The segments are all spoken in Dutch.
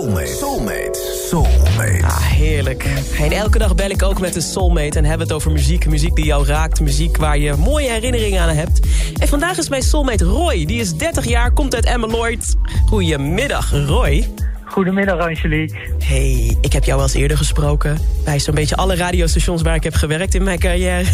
Soulmate. Soulmate. Soulmate. Ah, heerlijk. En elke dag bel ik ook met een soulmate en hebben het over muziek. Muziek die jou raakt, muziek waar je mooie herinneringen aan hebt. En vandaag is mijn soulmate Roy. Die is 30 jaar, komt uit Emmeloord. Goedemiddag, Roy. Goedemiddag Angelique. Hey, ik heb jou wel eens eerder gesproken... bij zo'n beetje alle radiostations waar ik heb gewerkt in mijn carrière.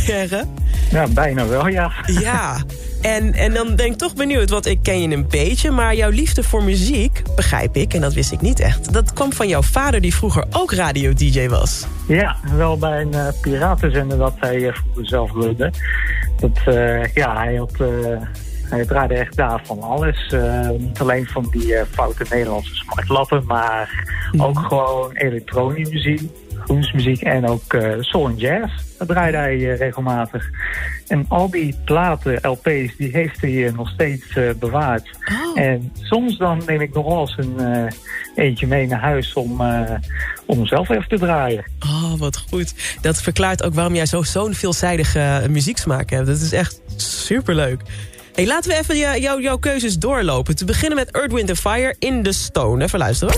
Ja, bijna wel, ja. Ja, en, en dan ben ik toch benieuwd, want ik ken je een beetje... maar jouw liefde voor muziek, begrijp ik, en dat wist ik niet echt... dat kwam van jouw vader die vroeger ook radio-dj was. Ja, wel bij een uh, piratenzender dat hij uh, vroeger zelf wilde. Dat, uh, ja, hij had... Hij draaide echt daar van alles. Uh, niet alleen van die uh, foute Nederlandse smartlappen, maar mm. ook gewoon elektronische muziek, groensmuziek en ook uh, soul en jazz. Dat draaide hij regelmatig. En al die platen, LP's, die heeft hij nog steeds bewaard. Oh. En soms dan neem ik nog wel eens een eentje mee naar huis om, om zelf even te draaien. Oh, wat goed. Dat verklaart ook waarom jij zo'n veelzijdige muzieksmaak hebt. Dat is echt superleuk. Hey, laten we even jou, jouw keuzes doorlopen. Te beginnen met Earth, Wind Fire in the Stone. Even luisteren.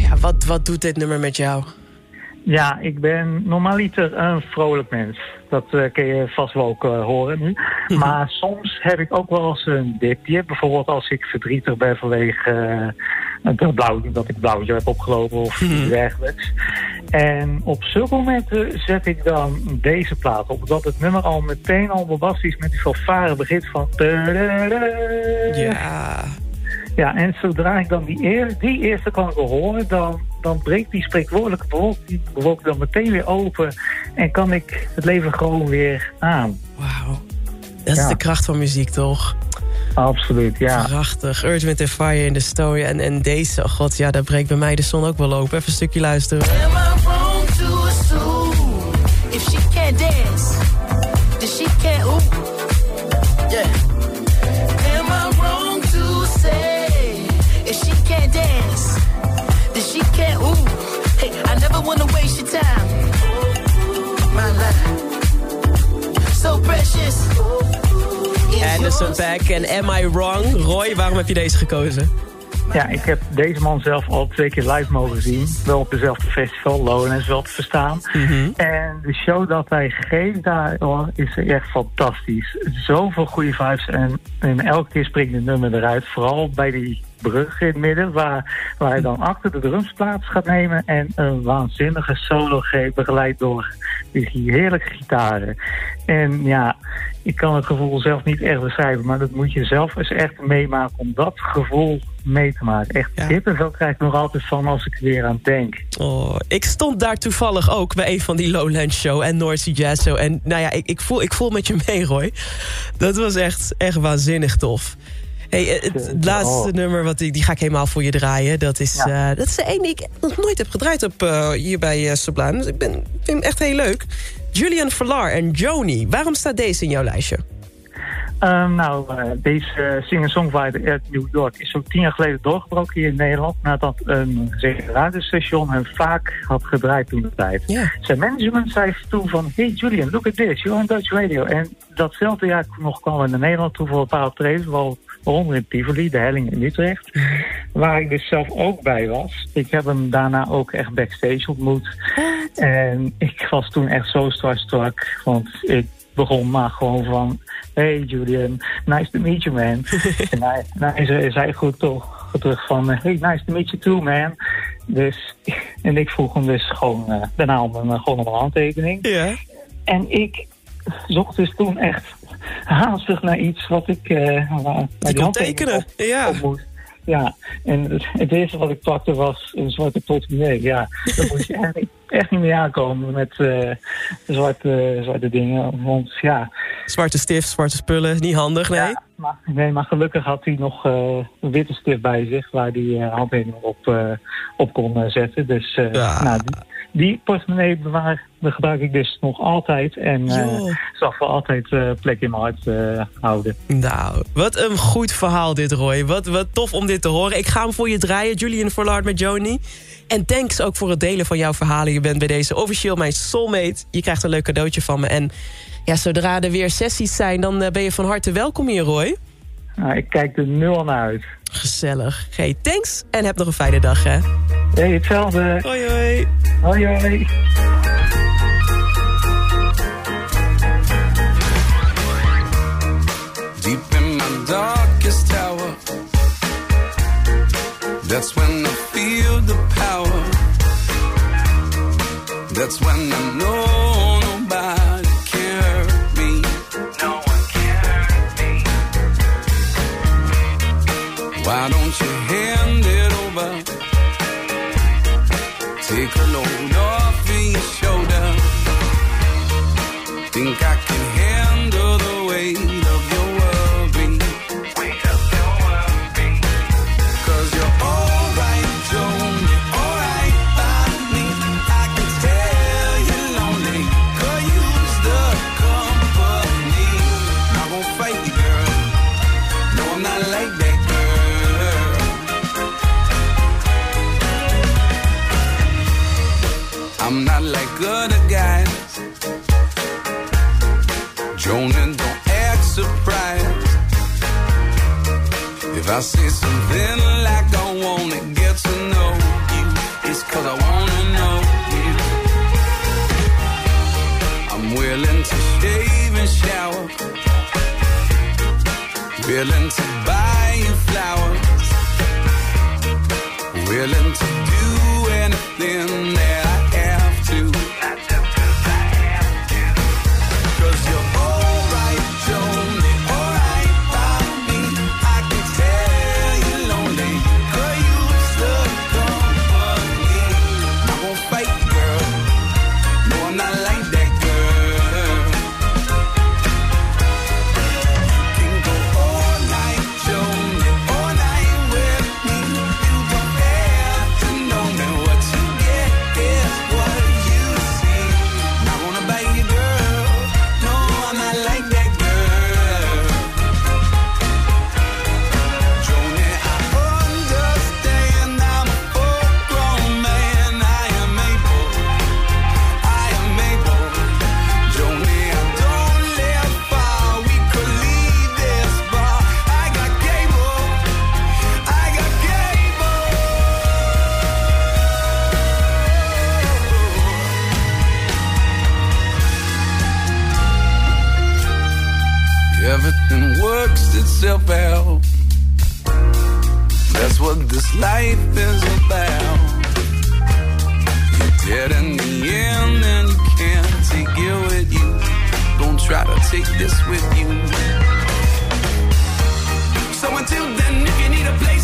Ja, wat, wat doet dit nummer met jou? Ja, ik ben normaliter een vrolijk mens. Dat uh, kun je vast wel ook uh, horen nu. Mhm. Maar soms heb ik ook wel eens een dipje. Bijvoorbeeld als ik verdrietig ben vanwege uh, dat, blauw, dat ik blauwtje heb opgelopen of iets dergelijks. En op zulke momenten zet ik dan deze plaat op. Dat het nummer al meteen al bombastisch met die fanfare begint van... Ja. Ja, en zodra ik dan die, eer, die eerste klanken horen, dan, dan breekt die spreekwoordelijke bewolk dan meteen weer open. En kan ik het leven gewoon weer aan. Wauw. Dat is Ja. de kracht van muziek, toch? Absoluut, ja. Prachtig. Earth, Wind Fire in the Story. En, en deze, oh god, ja, daar breekt bij mij de zon ook wel open. Even een stukje luisteren. Anderson yours. Paak en Am I Wrong? Roy, waarom heb je deze gekozen? Ja, ik heb deze man zelf al twee keer live mogen zien. Wel op dezelfde festival, Lowlands wel te verstaan. En de show dat hij geeft daar oh, is echt fantastisch. Zoveel goede vibes en, en elke keer springt een nummer eruit. Vooral bij die brug in het midden, waar, waar hij dan achter de drums plaats gaat nemen... en een waanzinnige solo geeft, begeleid door die heerlijke gitaren. En ja, ik kan het gevoel zelf niet echt beschrijven... maar dat moet je zelf eens echt meemaken om dat gevoel mee te maken. Echt Ja. kippenvel krijg ik nog altijd van als ik er weer aan denk. Oh, ik stond daar toevallig ook bij een van die Lowlands Show en North Jazz Show. En nou ja, ik, ik, voel, ik voel met je mee, Roy. Dat was echt, echt waanzinnig tof. Hey, eh, het, laatste Oh. nummer, wat ik, die ga ik helemaal voor je draaien. Dat is, Ja. eh, dat is de ene die ik nog nooit heb gedraaid op, eh, hier bij eh, Sublime. Dus ik ben, vind hem echt heel leuk. Julian Verlar en Joni. Waarom staat deze in jouw lijstje? Ehm, nou, eh, deze singer-songwriter uit New York is ook tien jaar geleden doorgebroken hier in Nederland. Nadat een zeker radiostation hem vaak had gedraaid toen de tijd. Zijn management zei toen van, hey Julian, look at this, you're on Dutch Radio. En datzelfde jaar nog kwam we naar Nederland toe voor een paar optredens, wel- waaronder in Tivoli, de Helling in Utrecht. Waar ik dus zelf ook bij was. Ik heb hem daarna ook echt backstage ontmoet. En ik was toen echt zo starstruck, want ik begon maar gewoon van... Hey Julian, nice to meet you man. en hij, zei, goed toch terug van... Hey, nice to meet you too man. Dus, en ik vroeg hem dus gewoon eh, daarna om een, gewoon om een handtekening. Ja. En ik zocht dus toen echt haastig naar iets wat ik... eh waar, die kon handtekening tekenen. op- Ja. op. Ja, en het, eerste wat ik pakte was een zwarte portemonnee. Ja, daar moest je echt niet, echt niet mee aankomen met eh, zwarte, zwarte dingen. Want ja, Zwarte stift, zwarte spullen. Niet handig, nee? ja maar, nee, maar gelukkig had hij nog eh, een witte stift bij zich... waar hij handtekening op, eh, op kon zetten. Dus Ja. nou, die, die portemonnee bewaar, gebruik ik dus nog altijd. En zal voor altijd plek in mijn hart houden. Nou, wat een goed verhaal dit, Roy. Wat, wat tof om dit te horen. Ik ga hem voor je draaien, Julian Forlard met Joni. En thanks ook voor het delen van jouw verhalen. Je bent bij deze officieel mijn soulmate. Je krijgt een leuk cadeautje van me. En ja, zodra er weer sessies zijn, dan eh, ben je van harte welkom hier, Roy. Nou, ik kijk er nul aan uit. Gezellig. Hey, thanks en heb nog een fijne dag, hè. Hey, hetzelfde. Hoi, hoi. Hoi, hoi. Deep in my darkest tower. That's when I feel the power. That's when I know Why don't you hand it over? Take a load off your shoulder. Think I can Jonah, don't act surprised. If I say something like I wanna get to know you, it's cause I wanna know you. I'm willing to shave and shower. Willing to buy you flowers. Willing to do anything works itself out. That's what this life is about. You're dead in the end, and you can't take it with you. Don't try to take this with you. So until then, if you need a place